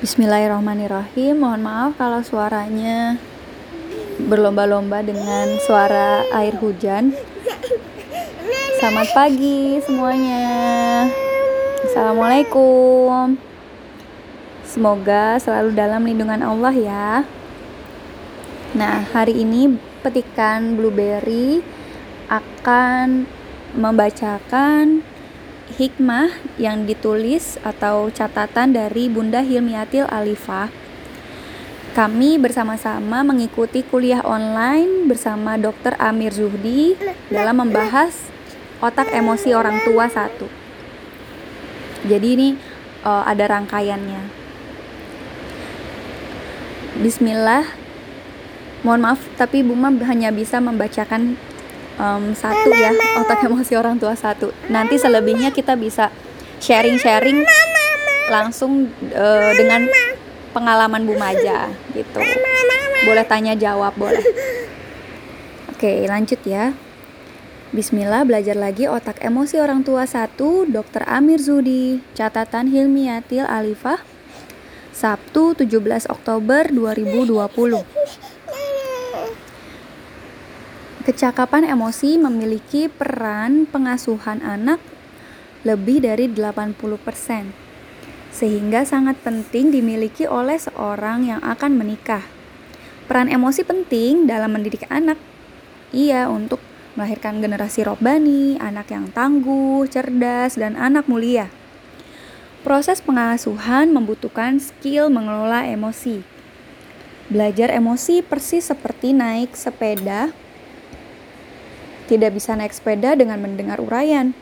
Bismillahirrahmanirrahim. Mohon maaf kalau suaranya berlomba-lomba dengan suara air hujan. Selamat pagi semuanya. Assalamualaikum. Semoga selalu dalam lindungan Allah ya. Nah, hari ini petikan blueberry akan membacakan hikmah yang ditulis atau catatan dari Bunda Hilmiatil Alifah. Kami bersama-sama mengikuti kuliah online bersama Dr. Amir Zuhdi dalam membahas otak emosi orang tua satu. Jadi ini uh, ada rangkaiannya. Bismillah. Mohon maaf tapi Buma hanya bisa membacakan um, satu ya otak emosi orang tua satu. Nanti selebihnya kita bisa sharing-sharing langsung uh, dengan pengalaman Bu Maja gitu. Boleh tanya jawab boleh. Oke lanjut ya. Bismillah belajar lagi otak emosi orang tua satu Dr. Amir Zudi. Catatan Hilmiatil Alifah Sabtu 17 Oktober 2020 Kecakapan emosi memiliki peran pengasuhan anak lebih dari 80%, sehingga sangat penting dimiliki oleh seorang yang akan menikah. Peran emosi penting dalam mendidik anak. Iya, untuk melahirkan generasi robani, anak yang tangguh, cerdas, dan anak mulia. Proses pengasuhan membutuhkan skill mengelola emosi. Belajar emosi persis seperti naik sepeda tidak bisa naik sepeda dengan mendengar uraian,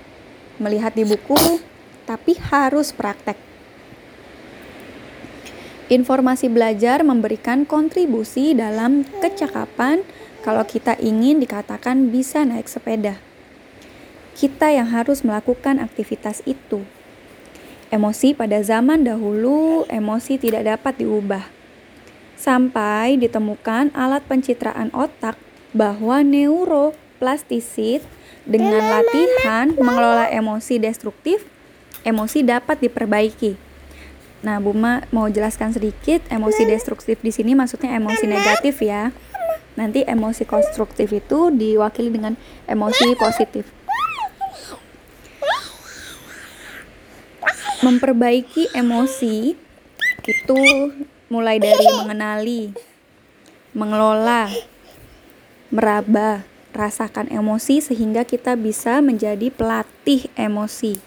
melihat di buku, tapi harus praktek. Informasi belajar memberikan kontribusi dalam kecakapan kalau kita ingin dikatakan bisa naik sepeda. Kita yang harus melakukan aktivitas itu. Emosi pada zaman dahulu, emosi tidak dapat diubah. Sampai ditemukan alat pencitraan otak bahwa neuro plastisit dengan latihan mengelola emosi destruktif, emosi dapat diperbaiki. Nah, Buma mau jelaskan sedikit emosi destruktif di sini maksudnya emosi negatif ya. Nanti emosi konstruktif itu diwakili dengan emosi positif. Memperbaiki emosi itu mulai dari mengenali, mengelola, meraba, rasakan emosi sehingga kita bisa menjadi pelatih emosi.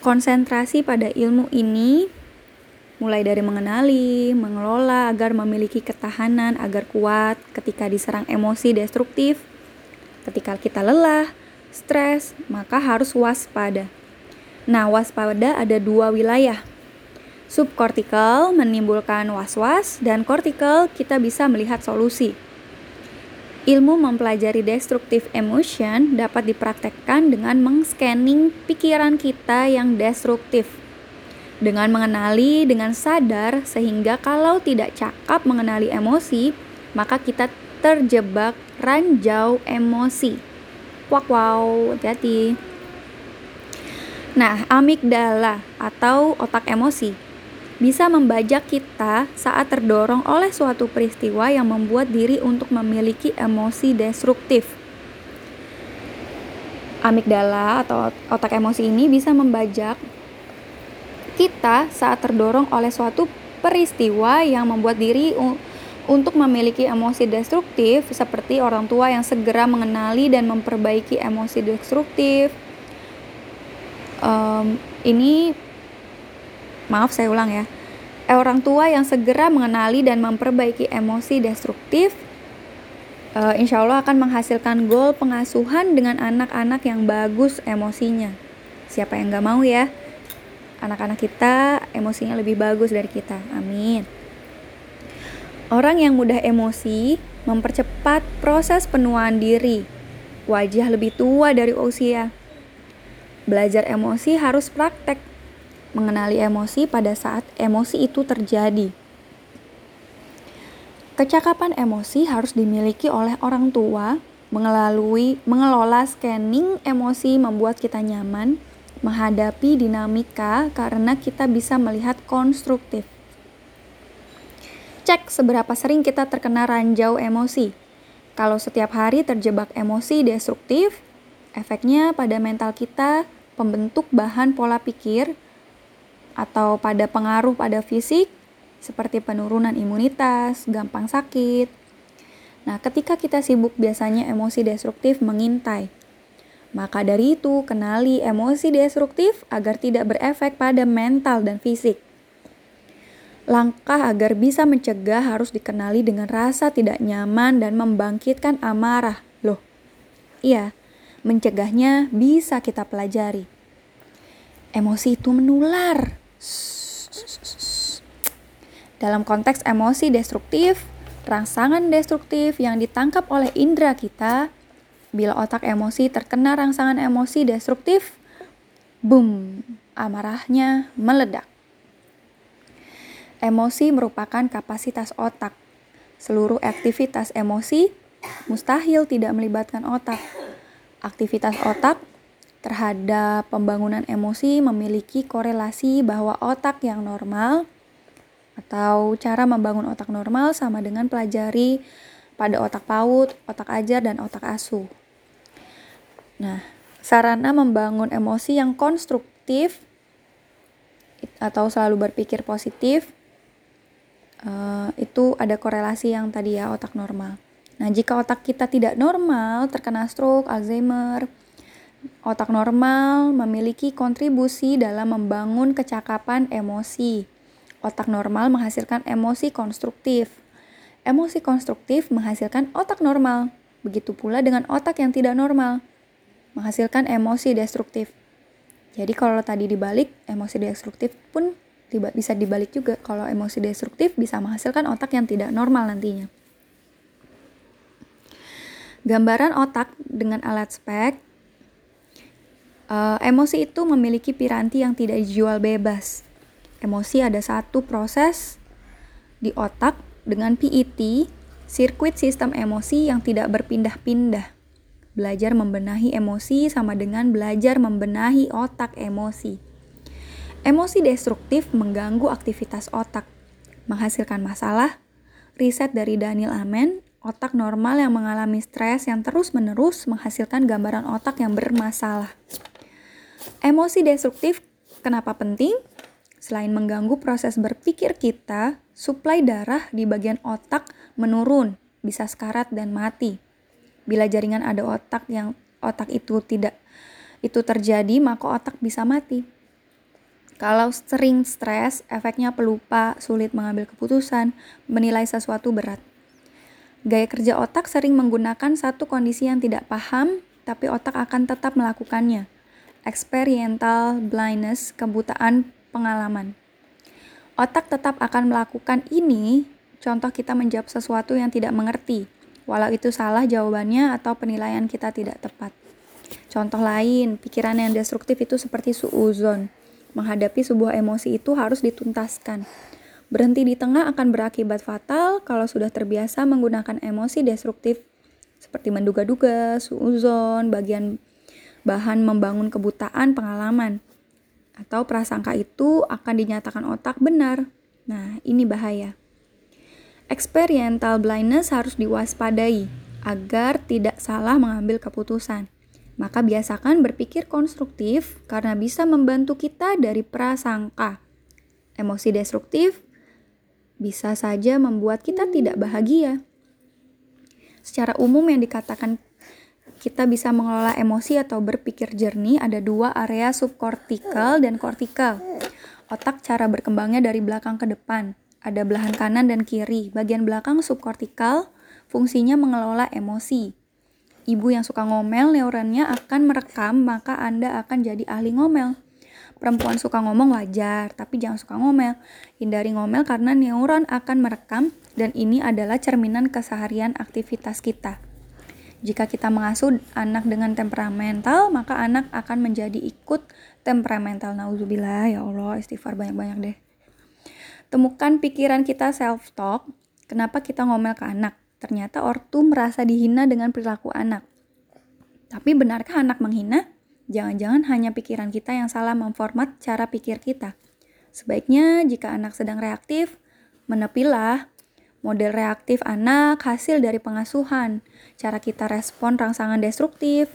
Konsentrasi pada ilmu ini mulai dari mengenali, mengelola agar memiliki ketahanan agar kuat ketika diserang emosi destruktif. Ketika kita lelah, stres, maka harus waspada. Nah, waspada ada dua wilayah. Subkortikal menimbulkan was-was dan kortikal kita bisa melihat solusi. Ilmu mempelajari destructive emotion dapat dipraktekkan dengan meng-scanning pikiran kita yang destruktif. Dengan mengenali dengan sadar sehingga kalau tidak cakap mengenali emosi, maka kita terjebak ranjau emosi. Wow, wow, hati-hati. Nah, amigdala atau otak emosi bisa membajak kita saat terdorong oleh suatu peristiwa yang membuat diri untuk memiliki emosi destruktif. Amigdala atau otak emosi ini bisa membajak kita saat terdorong oleh suatu peristiwa yang membuat diri untuk memiliki emosi destruktif seperti orang tua yang segera mengenali dan memperbaiki emosi destruktif. Um, ini maaf saya ulang ya, eh, orang tua yang segera mengenali dan memperbaiki emosi destruktif, uh, insya Allah akan menghasilkan goal pengasuhan dengan anak-anak yang bagus emosinya. Siapa yang gak mau ya? Anak-anak kita emosinya lebih bagus dari kita. Amin. Orang yang mudah emosi mempercepat proses penuaan diri. Wajah lebih tua dari usia. Belajar emosi harus praktek mengenali emosi pada saat emosi itu terjadi. Kecakapan emosi harus dimiliki oleh orang tua, mengelalui mengelola scanning emosi membuat kita nyaman, menghadapi dinamika karena kita bisa melihat konstruktif. Cek seberapa sering kita terkena ranjau emosi. Kalau setiap hari terjebak emosi destruktif, efeknya pada mental kita pembentuk bahan pola pikir atau pada pengaruh pada fisik seperti penurunan imunitas, gampang sakit. Nah, ketika kita sibuk biasanya emosi destruktif mengintai. Maka dari itu, kenali emosi destruktif agar tidak berefek pada mental dan fisik. Langkah agar bisa mencegah harus dikenali dengan rasa tidak nyaman dan membangkitkan amarah. Loh, iya, mencegahnya bisa kita pelajari. Emosi itu menular. Dalam konteks emosi destruktif, rangsangan destruktif yang ditangkap oleh indera kita, bila otak emosi terkena rangsangan emosi destruktif, boom, amarahnya meledak. Emosi merupakan kapasitas otak. Seluruh aktivitas emosi mustahil tidak melibatkan otak. Aktivitas otak terhadap pembangunan emosi memiliki korelasi bahwa otak yang normal atau cara membangun otak normal sama dengan pelajari pada otak PAUD, otak ajar, dan otak asuh. Nah, sarana membangun emosi yang konstruktif atau selalu berpikir positif uh, itu ada korelasi yang tadi ya otak normal. Nah, jika otak kita tidak normal, terkena stroke, Alzheimer, otak normal memiliki kontribusi dalam membangun kecakapan emosi. Otak normal menghasilkan emosi konstruktif. Emosi konstruktif menghasilkan otak normal. Begitu pula dengan otak yang tidak normal, menghasilkan emosi destruktif. Jadi kalau tadi dibalik, emosi destruktif pun bisa dibalik juga kalau emosi destruktif bisa menghasilkan otak yang tidak normal nantinya. Gambaran otak dengan alat spek uh, emosi itu memiliki piranti yang tidak dijual bebas. Emosi ada satu proses di otak dengan PET, sirkuit sistem emosi yang tidak berpindah-pindah. Belajar membenahi emosi sama dengan belajar membenahi otak emosi. Emosi destruktif mengganggu aktivitas otak, menghasilkan masalah. Riset dari Daniel Amen, otak normal yang mengalami stres yang terus-menerus menghasilkan gambaran otak yang bermasalah. Emosi destruktif kenapa penting? Selain mengganggu proses berpikir kita, suplai darah di bagian otak menurun, bisa sekarat dan mati. Bila jaringan ada otak yang otak itu tidak itu terjadi, maka otak bisa mati. Kalau sering stres, efeknya pelupa, sulit mengambil keputusan, menilai sesuatu berat. Gaya kerja otak sering menggunakan satu kondisi yang tidak paham, tapi otak akan tetap melakukannya. Experiential blindness, kebutaan pengalaman. Otak tetap akan melakukan ini, contoh kita menjawab sesuatu yang tidak mengerti, walau itu salah jawabannya atau penilaian kita tidak tepat. Contoh lain, pikiran yang destruktif itu seperti suuzon menghadapi sebuah emosi itu harus dituntaskan. Berhenti di tengah akan berakibat fatal kalau sudah terbiasa menggunakan emosi destruktif seperti menduga-duga, suuzon, bagian bahan membangun kebutaan pengalaman atau prasangka itu akan dinyatakan otak benar. Nah, ini bahaya. Experiential blindness harus diwaspadai agar tidak salah mengambil keputusan. Maka biasakan berpikir konstruktif karena bisa membantu kita dari prasangka. Emosi destruktif bisa saja membuat kita tidak bahagia. Secara umum yang dikatakan kita bisa mengelola emosi atau berpikir jernih ada dua area subkortikal dan kortikal. Otak cara berkembangnya dari belakang ke depan. Ada belahan kanan dan kiri. Bagian belakang subkortikal fungsinya mengelola emosi. Ibu yang suka ngomel, neuronnya akan merekam, maka Anda akan jadi ahli ngomel. Perempuan suka ngomong wajar, tapi jangan suka ngomel. Hindari ngomel karena neuron akan merekam dan ini adalah cerminan keseharian aktivitas kita. Jika kita mengasuh anak dengan temperamental, maka anak akan menjadi ikut temperamental. Nauzubillah, ya Allah, istighfar banyak-banyak deh. Temukan pikiran kita self-talk, kenapa kita ngomel ke anak Ternyata ortu merasa dihina dengan perilaku anak. Tapi benarkah anak menghina? Jangan-jangan hanya pikiran kita yang salah memformat cara pikir kita. Sebaiknya jika anak sedang reaktif, menepilah. Model reaktif anak hasil dari pengasuhan. Cara kita respon rangsangan destruktif.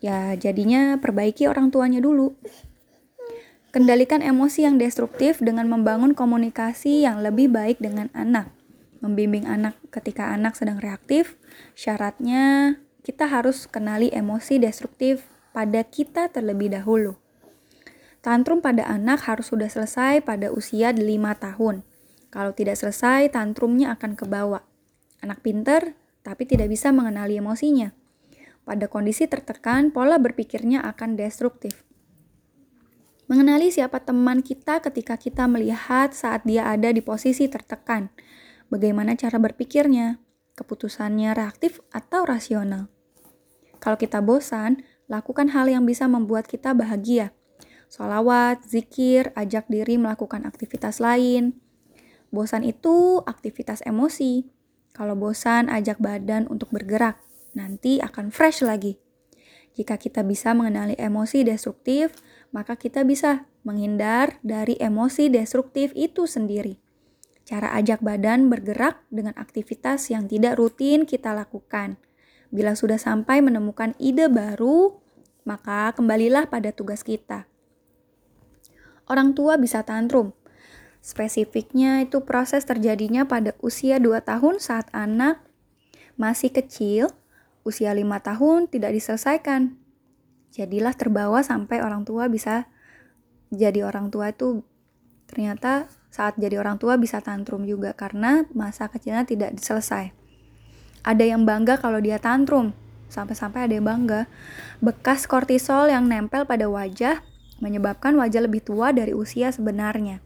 Ya, jadinya perbaiki orang tuanya dulu. Kendalikan emosi yang destruktif dengan membangun komunikasi yang lebih baik dengan anak. Membimbing anak ketika anak sedang reaktif, syaratnya kita harus kenali emosi destruktif pada kita terlebih dahulu. Tantrum pada anak harus sudah selesai pada usia 5 tahun. Kalau tidak selesai, tantrumnya akan kebawa. Anak pinter, tapi tidak bisa mengenali emosinya. Pada kondisi tertekan, pola berpikirnya akan destruktif. Mengenali siapa teman kita ketika kita melihat saat dia ada di posisi tertekan. Bagaimana cara berpikirnya, keputusannya reaktif atau rasional. Kalau kita bosan, lakukan hal yang bisa membuat kita bahagia. Solawat, zikir, ajak diri melakukan aktivitas lain. Bosan itu aktivitas emosi. Kalau bosan, ajak badan untuk bergerak. Nanti akan fresh lagi. Jika kita bisa mengenali emosi destruktif, maka kita bisa menghindar dari emosi destruktif itu sendiri. Cara ajak badan bergerak dengan aktivitas yang tidak rutin kita lakukan. Bila sudah sampai menemukan ide baru, maka kembalilah pada tugas kita. Orang tua bisa tantrum. Spesifiknya itu proses terjadinya pada usia 2 tahun saat anak masih kecil, usia 5 tahun tidak diselesaikan jadilah terbawa sampai orang tua bisa jadi orang tua itu ternyata saat jadi orang tua bisa tantrum juga karena masa kecilnya tidak selesai. Ada yang bangga kalau dia tantrum, sampai-sampai ada yang bangga. Bekas kortisol yang nempel pada wajah menyebabkan wajah lebih tua dari usia sebenarnya.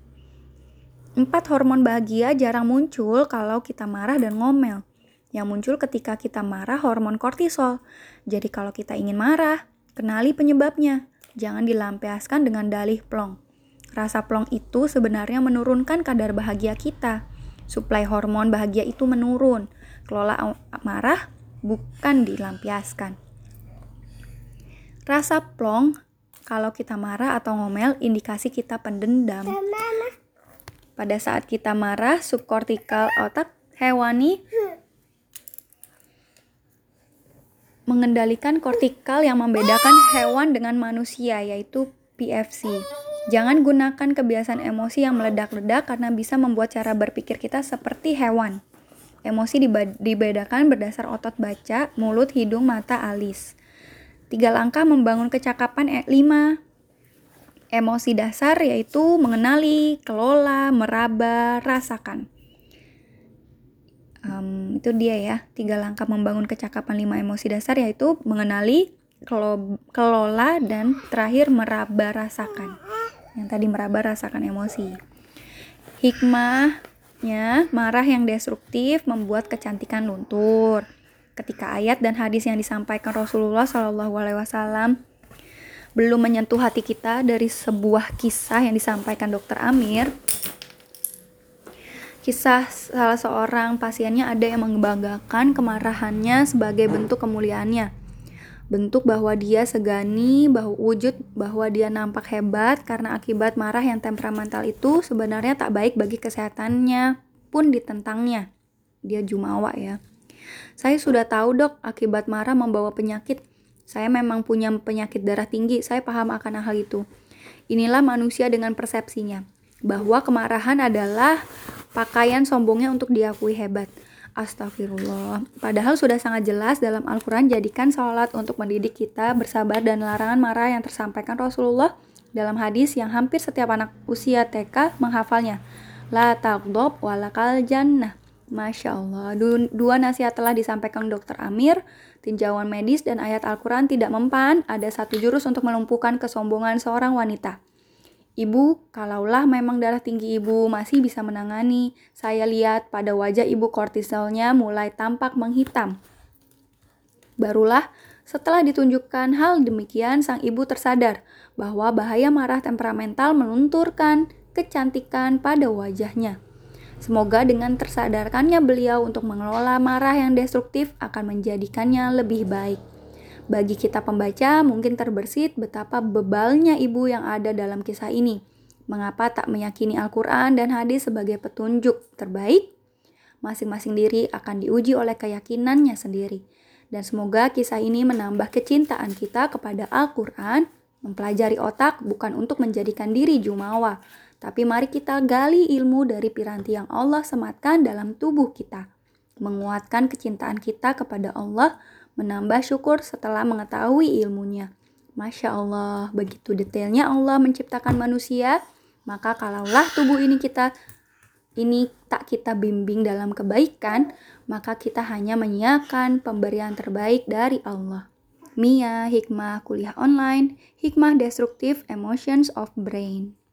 Empat hormon bahagia jarang muncul kalau kita marah dan ngomel. Yang muncul ketika kita marah hormon kortisol. Jadi kalau kita ingin marah, Kenali penyebabnya. Jangan dilampiaskan dengan dalih plong. Rasa plong itu sebenarnya menurunkan kadar bahagia kita. Suplai hormon bahagia itu menurun. Kelola marah bukan dilampiaskan. Rasa plong kalau kita marah atau ngomel indikasi kita pendendam. Pada saat kita marah, subkortikal otak hewani mengendalikan kortikal yang membedakan hewan dengan manusia, yaitu PFC. Jangan gunakan kebiasaan emosi yang meledak-ledak karena bisa membuat cara berpikir kita seperti hewan. Emosi dibedakan berdasar otot baca, mulut, hidung, mata, alis. Tiga langkah membangun kecakapan e lima. Emosi dasar yaitu mengenali, kelola, meraba, rasakan. Um, itu dia ya tiga langkah membangun kecakapan lima emosi dasar yaitu mengenali kelola dan terakhir meraba rasakan. Yang tadi meraba rasakan emosi. Hikmahnya marah yang destruktif membuat kecantikan luntur. Ketika ayat dan hadis yang disampaikan Rasulullah Shallallahu belum menyentuh hati kita dari sebuah kisah yang disampaikan Dr. Amir Kisah salah seorang pasiennya ada yang membanggakan kemarahannya sebagai bentuk kemuliaannya. Bentuk bahwa dia segani, bahwa wujud bahwa dia nampak hebat karena akibat marah yang temperamental itu sebenarnya tak baik bagi kesehatannya pun ditentangnya. Dia jumawa ya. Saya sudah tahu dok, akibat marah membawa penyakit. Saya memang punya penyakit darah tinggi, saya paham akan hal itu. Inilah manusia dengan persepsinya bahwa kemarahan adalah pakaian sombongnya untuk diakui hebat. Astagfirullah. Padahal sudah sangat jelas dalam Al-Quran jadikan sholat untuk mendidik kita bersabar dan larangan marah yang tersampaikan Rasulullah dalam hadis yang hampir setiap anak usia TK menghafalnya. La taqdob walakal jannah. Masya Allah, dua nasihat telah disampaikan Dr. Amir, tinjauan medis dan ayat Al-Quran tidak mempan, ada satu jurus untuk melumpuhkan kesombongan seorang wanita. Ibu, kalaulah memang darah tinggi ibu masih bisa menangani, saya lihat pada wajah ibu kortisolnya mulai tampak menghitam. Barulah setelah ditunjukkan hal demikian, sang ibu tersadar bahwa bahaya marah temperamental melunturkan kecantikan pada wajahnya. Semoga dengan tersadarkannya beliau untuk mengelola marah yang destruktif akan menjadikannya lebih baik. Bagi kita pembaca, mungkin terbersit betapa bebalnya ibu yang ada dalam kisah ini. Mengapa tak meyakini Al-Quran dan hadis sebagai petunjuk terbaik? Masing-masing diri akan diuji oleh keyakinannya sendiri. Dan semoga kisah ini menambah kecintaan kita kepada Al-Quran, mempelajari otak bukan untuk menjadikan diri jumawa, tapi mari kita gali ilmu dari piranti yang Allah sematkan dalam tubuh kita. Menguatkan kecintaan kita kepada Allah, menambah syukur setelah mengetahui ilmunya. Masya Allah, begitu detailnya Allah menciptakan manusia, maka kalaulah tubuh ini kita ini tak kita bimbing dalam kebaikan, maka kita hanya menyiapkan pemberian terbaik dari Allah. Mia, Hikmah Kuliah Online, Hikmah Destructive Emotions of Brain.